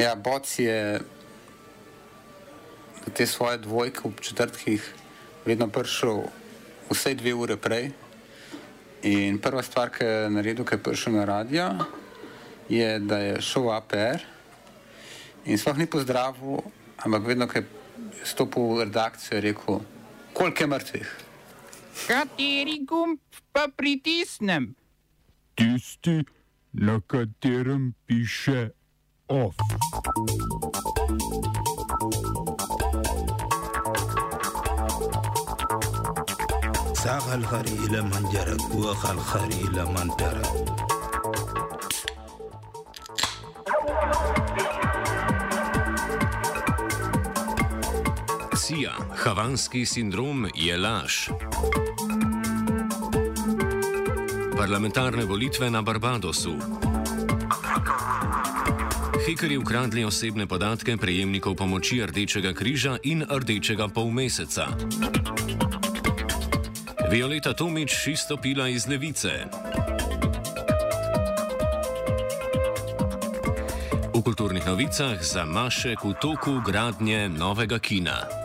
Ja, Boc je te svoje dvojke v četrtkih vedno prišel vse dve ure prej. In prva stvar, ki je naredil, ki je prišel na radio, je, da je šel v APR in sploh ni pozdravil, ampak vedno, ko je stopil v redakcijo, je rekel, koliko je mrtvih. Kateri gumb pa pritisnem? Tisti, na katerem piše OF. ساق الخري إلى من جرت وخ الخري إلى من ترك Sija, havanski sindrom je laž. Parlamentarne volitve na Barbadosu. Hekerji ukradli osebne podatke prejemnikov pomoči Rdečega križa in Rdečega polmeseca. Violeta Tomič izstopila iz levice. V kulturnih novicah za Mašek v toku gradnje novega kina.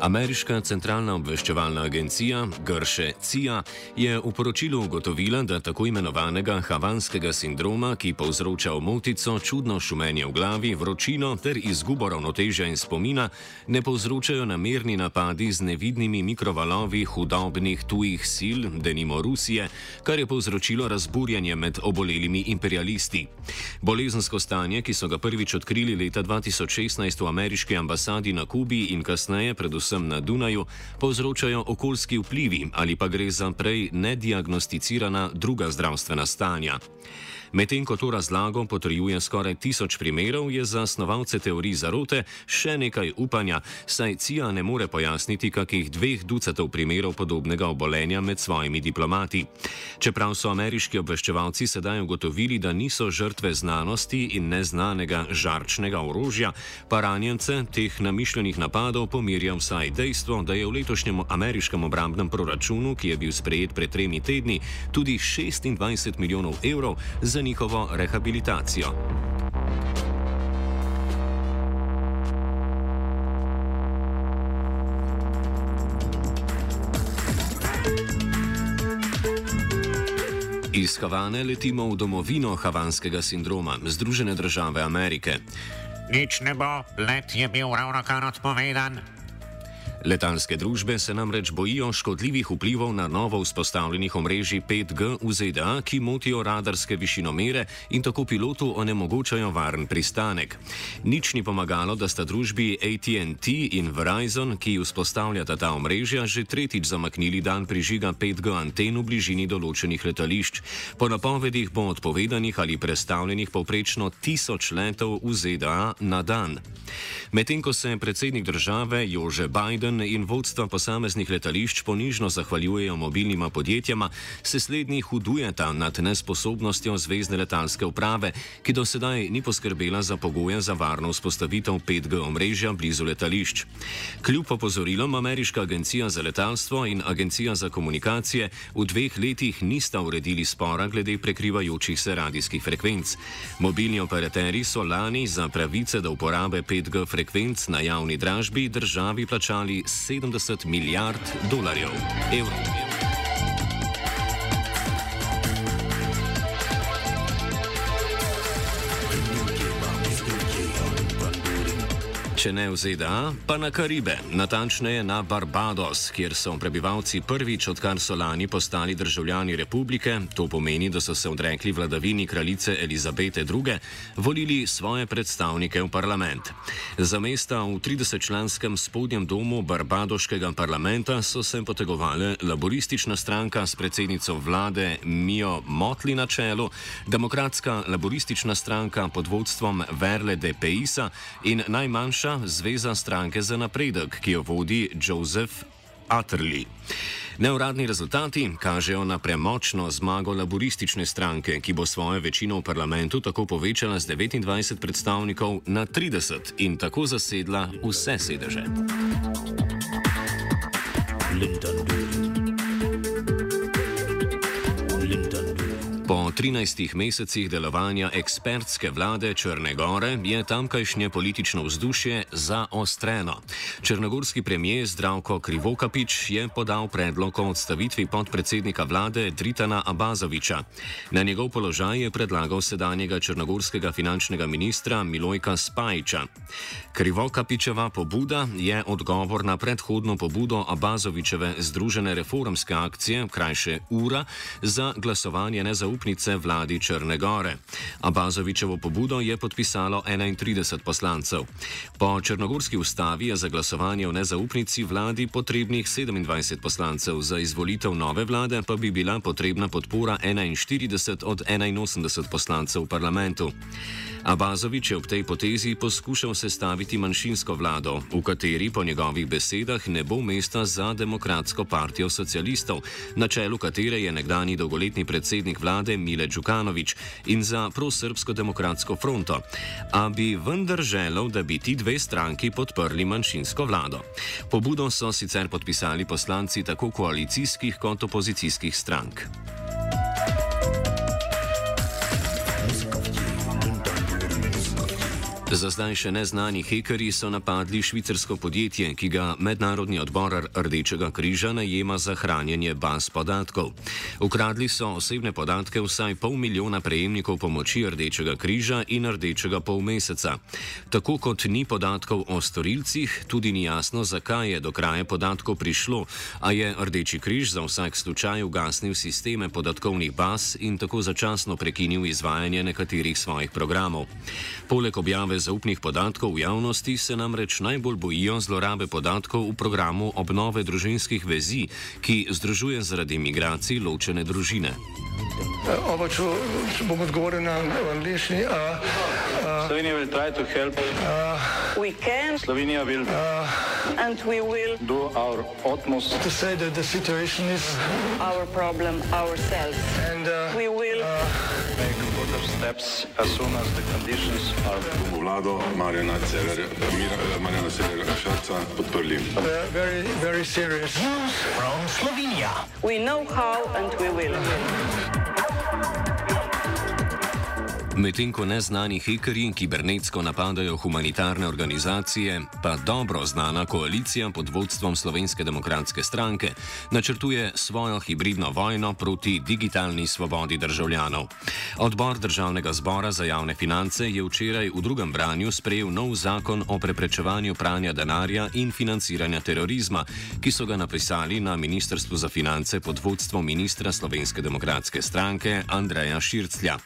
Ameriška centralna obveščevalna agencija Grše CIA je v poročilu ugotovila, da tako imenovanega havanskega sindroma, ki povzroča omotico, čudno šumenje v glavi, vročino ter izgubo ravnotežja in spomina, ne povzročajo namerni napadi z nevidnimi mikrovalovi hudobnih tujih sil, denimo Rusije, kar je povzročilo razburjanje med obolelimi imperialisti. Bolezensko stanje, ki so ga prvič odkrili leta 2016 v ameriški ambasadi na Kubi in kasneje predvsem na Dunaju, povzročajo okoljski vplivi ali pa gre za prej nediagnosticirana druga zdravstvena stanja. Medtem ko to razlago potrjuje skoraj tisoč primerov, je za snovalce teorij zarote še nekaj upanja, saj CIA ne more pojasniti kakih dveh ducatov primerov podobnega obolenja med svojimi diplomati. Čeprav so ameriški obveščevalci sedaj ugotovili, da niso žrtve znanosti in neznanega žarčnega orožja, pa ranjence teh namišljenih napadov pomirja vsaj dejstvo, da je v letošnjem ameriškem obrambnem proračunu, ki je bil sprejet pred tremi tedni, tudi 26 milijonov evrov za za njihovo rehabilitacijo. Iz Havane letimo v domovino havanskega sindroma, Združene države Amerike. Nič ne bo, let je bil ravno kar odpovedan, Letalske družbe se namreč bojijo škodljivih vplivov na novo vzpostavljenih omrežij 5G v ZDA, ki motijo radarske višinomere in tako pilotu onemogočajo varen pristanek. Nič ni pomagalo, da sta družbi ATT in Verizon, ki vzpostavljata ta omrežja, že tretjič zamaknili dan prižiga 5G anten v bližini določenih letališč. Po napovedih bo odpovedanih ali predstavljenih povprečno tisoč letov v ZDA na dan. Medtem ko se predsednik države Jože Biden Biden in vodstva posameznih letališč ponižno zahvaljujejo mobilnima podjetjama, se slednji hudujeta nad nesposobnostjo Zvezdne letalske uprave, ki do sedaj ni poskrbela za pogoje za varno vzpostavitev 5G omrežja blizu letališč. Kljub opozorilom Ameriška agencija za letalstvo in Agencija za komunikacije v dveh letih nista uredili spora glede prekrivajočih se radijskih frekvenc. Mobilni operaterji so lani za pravice do uporabe 5G frekvenc na javni dražbi državi plačali 70 milijard dolarjev. Evrov. Če ne v ZDA, pa na Karibe, natančneje na Barbados, kjer so prebivalci prvič, odkar so lani postali državljani republike, to pomeni, da so se odrekli vladavini kraljice Elizabete II., volili svoje predstavnike v parlament. Za mesta v 30-članskem spodnjem domu barbadoškega parlamenta so se potegovali laboristična stranka s predsednico vlade Mijo Motli na čelu, demokratska laboristična stranka pod vodstvom Verle de Peisa in najmanjša Zveza stranke za napredek, ki jo vodi Joseph Atterley. Neuradni rezultati kažejo na premočno zmago laboristične stranke, ki bo svojo večino v parlamentu tako povečala z 29 predstavnikov na 30 in tako zasedla vse sedeže. Po 13 mesecih delovanja ekspertske vlade Črne Gore je tamkajšnje politično vzdušje zaostreno. Črnogorski premijer Zdravko Krivokapič je podal predlog o odstavitvi podpredsednika vlade Dritana Abazoviča. Na njegov položaj je predlagal sedanjega črnogorskega finančnega ministra Milojka Spajiča. Krivokapičeva pobuda je odgovor na predhodno pobudo Abazovičeve Združene reformske akcije, krajše URA, za glasovanje nezaupnosti zaupnice vladi Črne Gore. Abazovičevo pobudo je podpisalo 31 poslancev. Po črnogorski ustavi je za glasovanje o nezaupnici vladi potrebnih 27 poslancev, za izvolitev nove vlade pa bi bila potrebna podpora 41 od 81 poslancev v parlamentu. Abazovič je ob tej potezi poskušal sestaviti manjšinsko vlado, v kateri po njegovih besedah ne bo mesta za demokratsko partijo socialistov, na čelu katere je nekdani dolgoletni predsednik vlade Mile Đukanovič in za prosrbsko demokratsko fronto, a bi vendar želel, da bi ti dve stranki podprli manjšinsko vlado. Pobudo so sicer podpisali poslanci tako koalicijskih kot opozicijskih strank. Za zdaj še neznani hekerji so napadli švicarsko podjetje, ki ga Mednarodni odbor Rdečega križa najema za hranjenje baz podatkov. Ukradli so osebne podatke vsaj pol milijona prejemnikov pomoči Rdečega križa in Rdečega polmeseca. Tako kot ni podatkov o storilcih, tudi ni jasno, zakaj je do kraja podatkov prišlo, a je Rdeči križ za vsak slučaj ugasnil sisteme podatkovnih baz in tako začasno prekinil izvajanje nekaterih svojih programov. Poleg objave zaupnih podatkov v javnosti se namreč najbolj bojijo zlorabe podatkov v programu obnove družinskih vezi, ki združuje zaradi migracij ločene družine. Oba, če, če bom odgovoril na angliški. Slovenia will try to help. We can Slovenia will and we will do our utmost. To say that the situation is our problem ourselves. and steps as soon as the conditions are. vlado Marjana Cererja, Mira- Marjana Cererja Šarca podprli. uh, very, very serious. we know how and we will. Medtem ko neznani hekerji kibernetsko napadajo humanitarne organizacije, pa dobro znana koalicija pod vodstvom Slovenske demokratske stranke načrtuje svojo hibridno vojno proti digitalni svobodi državljanov. Odbor Državnega zbora za javne finance je včeraj v drugem branju sprejel nov zakon o preprečevanju pranja denarja in financiranja terorizma, ki so ga napisali na Ministrstvu za finance pod vodstvom ministra Slovenske demokratske stranke Andreja Širclja.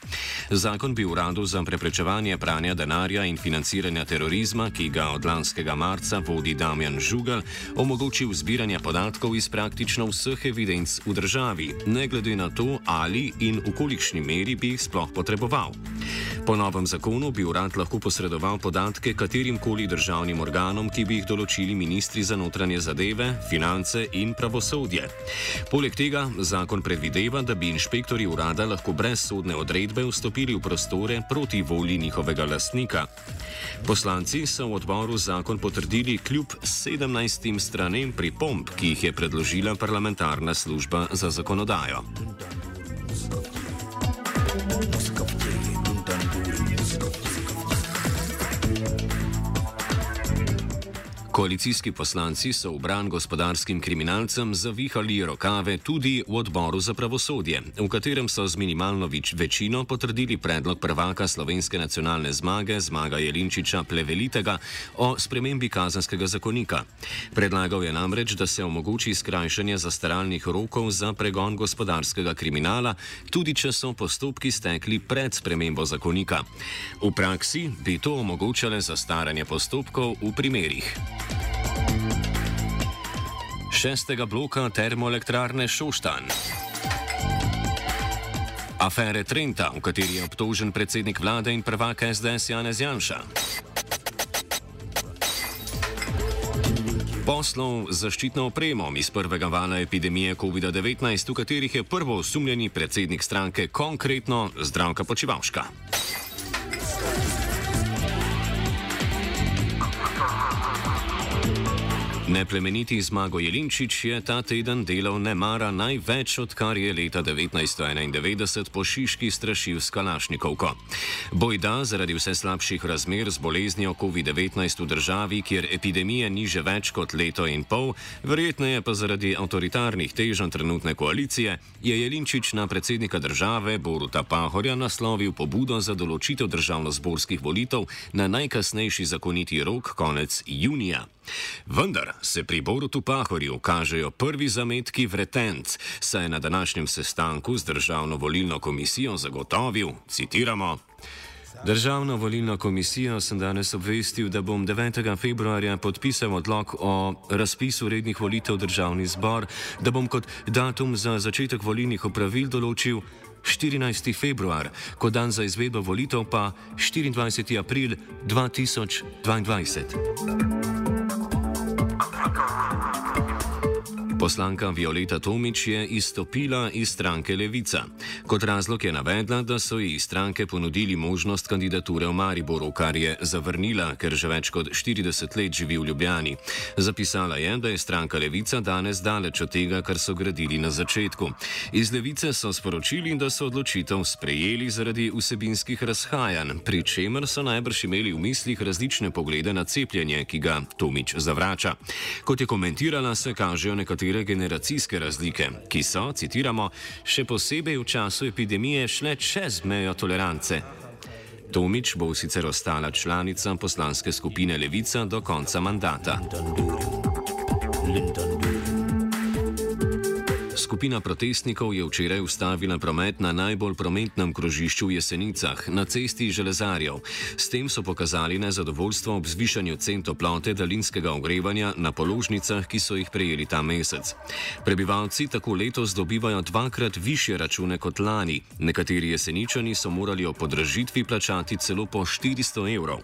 Zakon bi uradu za preprečevanje pranja denarja in financiranja terorizma, ki ga od lanskega marca vodi Damjan Žugal, omogočil zbiranje podatkov iz praktično vseh evidenc v državi, ne glede na to, ali in v kolikšni meri bi jih sploh potreboval. Po novem zakonu bi urad lahko posredoval podatke katerim koli državnim organom, ki bi jih določili ministri za notranje zadeve, finance in pravosodje. Poleg tega zakon predvideva, da bi inšpektori urada lahko brez sodne odredbe vstopili v prostore proti volji njihovega lastnika. Poslanci so v odboru zakon potrdili kljub 17 stranem pripomb, ki jih je predložila parlamentarna služba za zakonodajo. Koalicijski poslanci so v bran gospodarskim kriminalcem zavihali rokave tudi v odboru za pravosodje, v katerem so z minimalno več večino potrdili predlog prvaka slovenske nacionalne zmage Zmaga Jelinčiča Plevelitega o spremembi kazanskega zakonika. Predlagal je namreč, da se omogoči skrajšanje zastaralnih rokov za pregon gospodarskega kriminala, tudi če so postopki stekli pred spremembo zakonika. V praksi bi to omogočale zastaranje postopkov v primerih. Šestega bloka termoelektrarne Šoštan. Afere Trenta, v kateri je obtožen predsednik vlade in prvak SDS Janez Janša. poslov z zaščitno opremo iz prvega vala epidemije COVID-19, v katerih je prvo osumljeni predsednik stranke konkretno zdravka Počivalška. Neplemeniti Zmago Jelinčič je ta teden delal nemara največ, odkar je leta 1991 po Šiški strašil s Kalašnikovko. Bojda zaradi vse slabših razmer z boleznijo COVID-19 v državi, kjer epidemije ni že več kot leto in pol, verjetneje pa zaradi avtoritarnih težanj trenutne koalicije, je Jelinčič na predsednika države Boruta Pahorja naslovil pobudo za določitev državno-zborskih volitev na najkasnejši zakoniti rok konec junija. Vendar se pri Borutu Pahorju kažejo prvi zametki vretenc, saj je na današnjem sestanku z Državno volilno komisijo zagotovil, citiramo. Državno volilno komisijo sem danes obvestil, da bom 9. februarja podpisal odlog o razpisu rednih volitev v državni zbor, da bom kot datum za začetek volilnih opravil določil 14. februar, kot dan za izvedbo volitev pa 24. april 2022. Poslanka Violeta Tomič je izstopila iz stranke Levica. Kot razlog je navedla, da so ji stranke ponudili možnost kandidature v Mariboru, kar je zavrnila, ker že več kot 40 let živi v Ljubljani. Zapisala je, da je stranka Levica danes daleč od tega, kar so gradili na začetku. Iz Levice so sporočili, da so odločitev sprejeli zaradi vsebinskih razhajanj, pri čemer so najbrž imeli v mislih različne poglede na cepljenje, ki ga Tomič zavrača. Kot je komentirala, se kažejo nekatere nekatere generacijske razlike, ki so, citiramo, še posebej v času epidemije šle čez mejo tolerance. Tomič bo sicer ostala članica poslanske skupine Levica do konca mandata. Lindon. Skupina protestnikov je včeraj ustavila promet na najbolj prometnem krožišču v Jesenicah, na cesti železarjev. S tem so pokazali nezadovoljstvo ob zvišanju cen toplote daljinskega ogrevanja na položnicah, ki so jih prejeli ta mesec. Prebivalci tako letos dobivajo dvakrat više račune kot lani. Nekateri jeseničani so morali o podražitvi plačati celo po 400 evrov.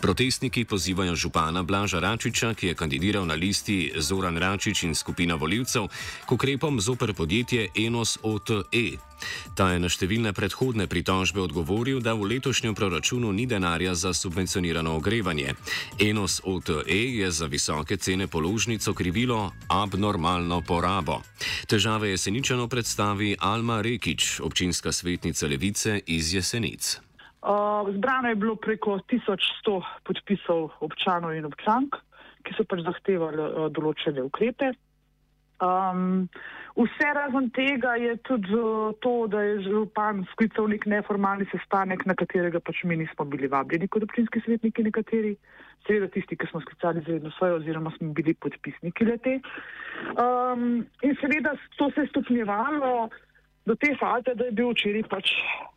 Protestniki pozivajo župana Blaža Račiča, ki je kandidiral na listi Zoran Račič in skupina voljivcev, k ukrepom zoper podjetje Enos OTE. Ta je na številne predhodne pritožbe odgovoril, da v letošnjem proračunu ni denarja za subvencionirano ogrevanje. Enos OTE je za visoke cene položnic okrivilo abnormalno porabo. Težave jeseničano predstavi Alma Rekič, občinska svetnica Levice iz Jesenic. Uh, zbrano je bilo preko 1100 podpisov občanov in občank, ki so pač zahtevali uh, določene ukrepe. Um, vse razen tega je tudi to, da je župan sklical nek neformalni sestanek, na katerega pač mi nismo bili vabljeni kot občinski svetniki nekateri, seveda tisti, ki smo sklicali zavedno svojo oziroma smo bili podpisniki lete. Um, in seveda to se je stopnjevalo do te faze, da je bil včeraj pač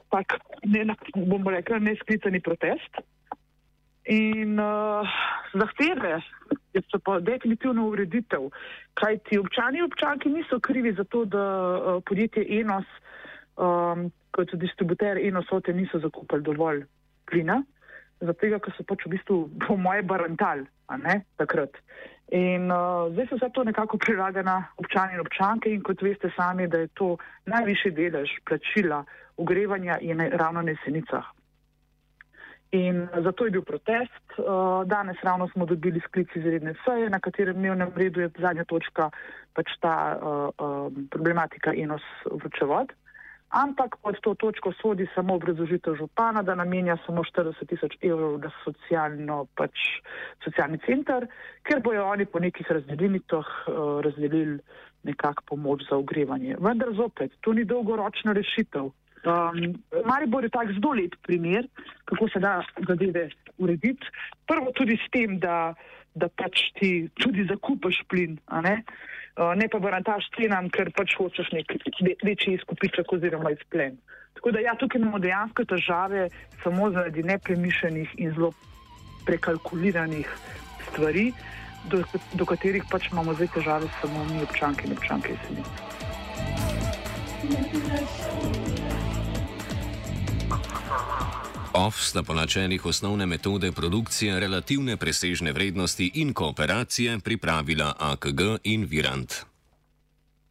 tak, ne, bomo rekli, nesklicani protest. In uh, zahteve so pa definitivno ureditev, kaj ti občani in občanki niso krivi za to, da uh, podjetje Enos, um, kot distributer Enosote, niso zakupili dovolj plina, zato ker so pač v bistvu po moje barantal, a ne takrat. In uh, zdaj se vse to nekako prilaga na občani in občanke in kot veste sami, da je to najvišji delež plačila ogrevanja in ravno na jesenicah. In zato je bil protest. Eh, danes ravno smo dobili sklic izredne seje, na katerem dnevnem redu je zadnja točka pač ta uh, uh, problematika enos vročevod. Ampak pod to točko sodi samo obrazložitev župana, da namenja samo 40 tisoč evrov za socialno, pač, socialni center, ker bojo oni po nekih razdelitah uh, razdelili nekak pomoč za ogrevanje. Vendar zopet, to ni dolgoročna rešitev. Um, Maribor je tak zelo lep primer, kako se da zadeve urediti. Prvo tudi s tem, da, da pač ti tudi zakupaš plin, ne? Uh, ne pa barantaš cenam, ker pač hočeš nek večji izkupiček oziroma izplen. Tako da ja, tukaj imamo dejansko težave samo zaradi nepremišljenih in zelo prekalkuliranih stvari, do, do katerih pač imamo zdaj težave samo mi občanke in občanke jeseni. Thank you. OF sta po načelih osnovne metode produkcije relativne presežne vrednosti in kooperacije pripravila AKG in Virant.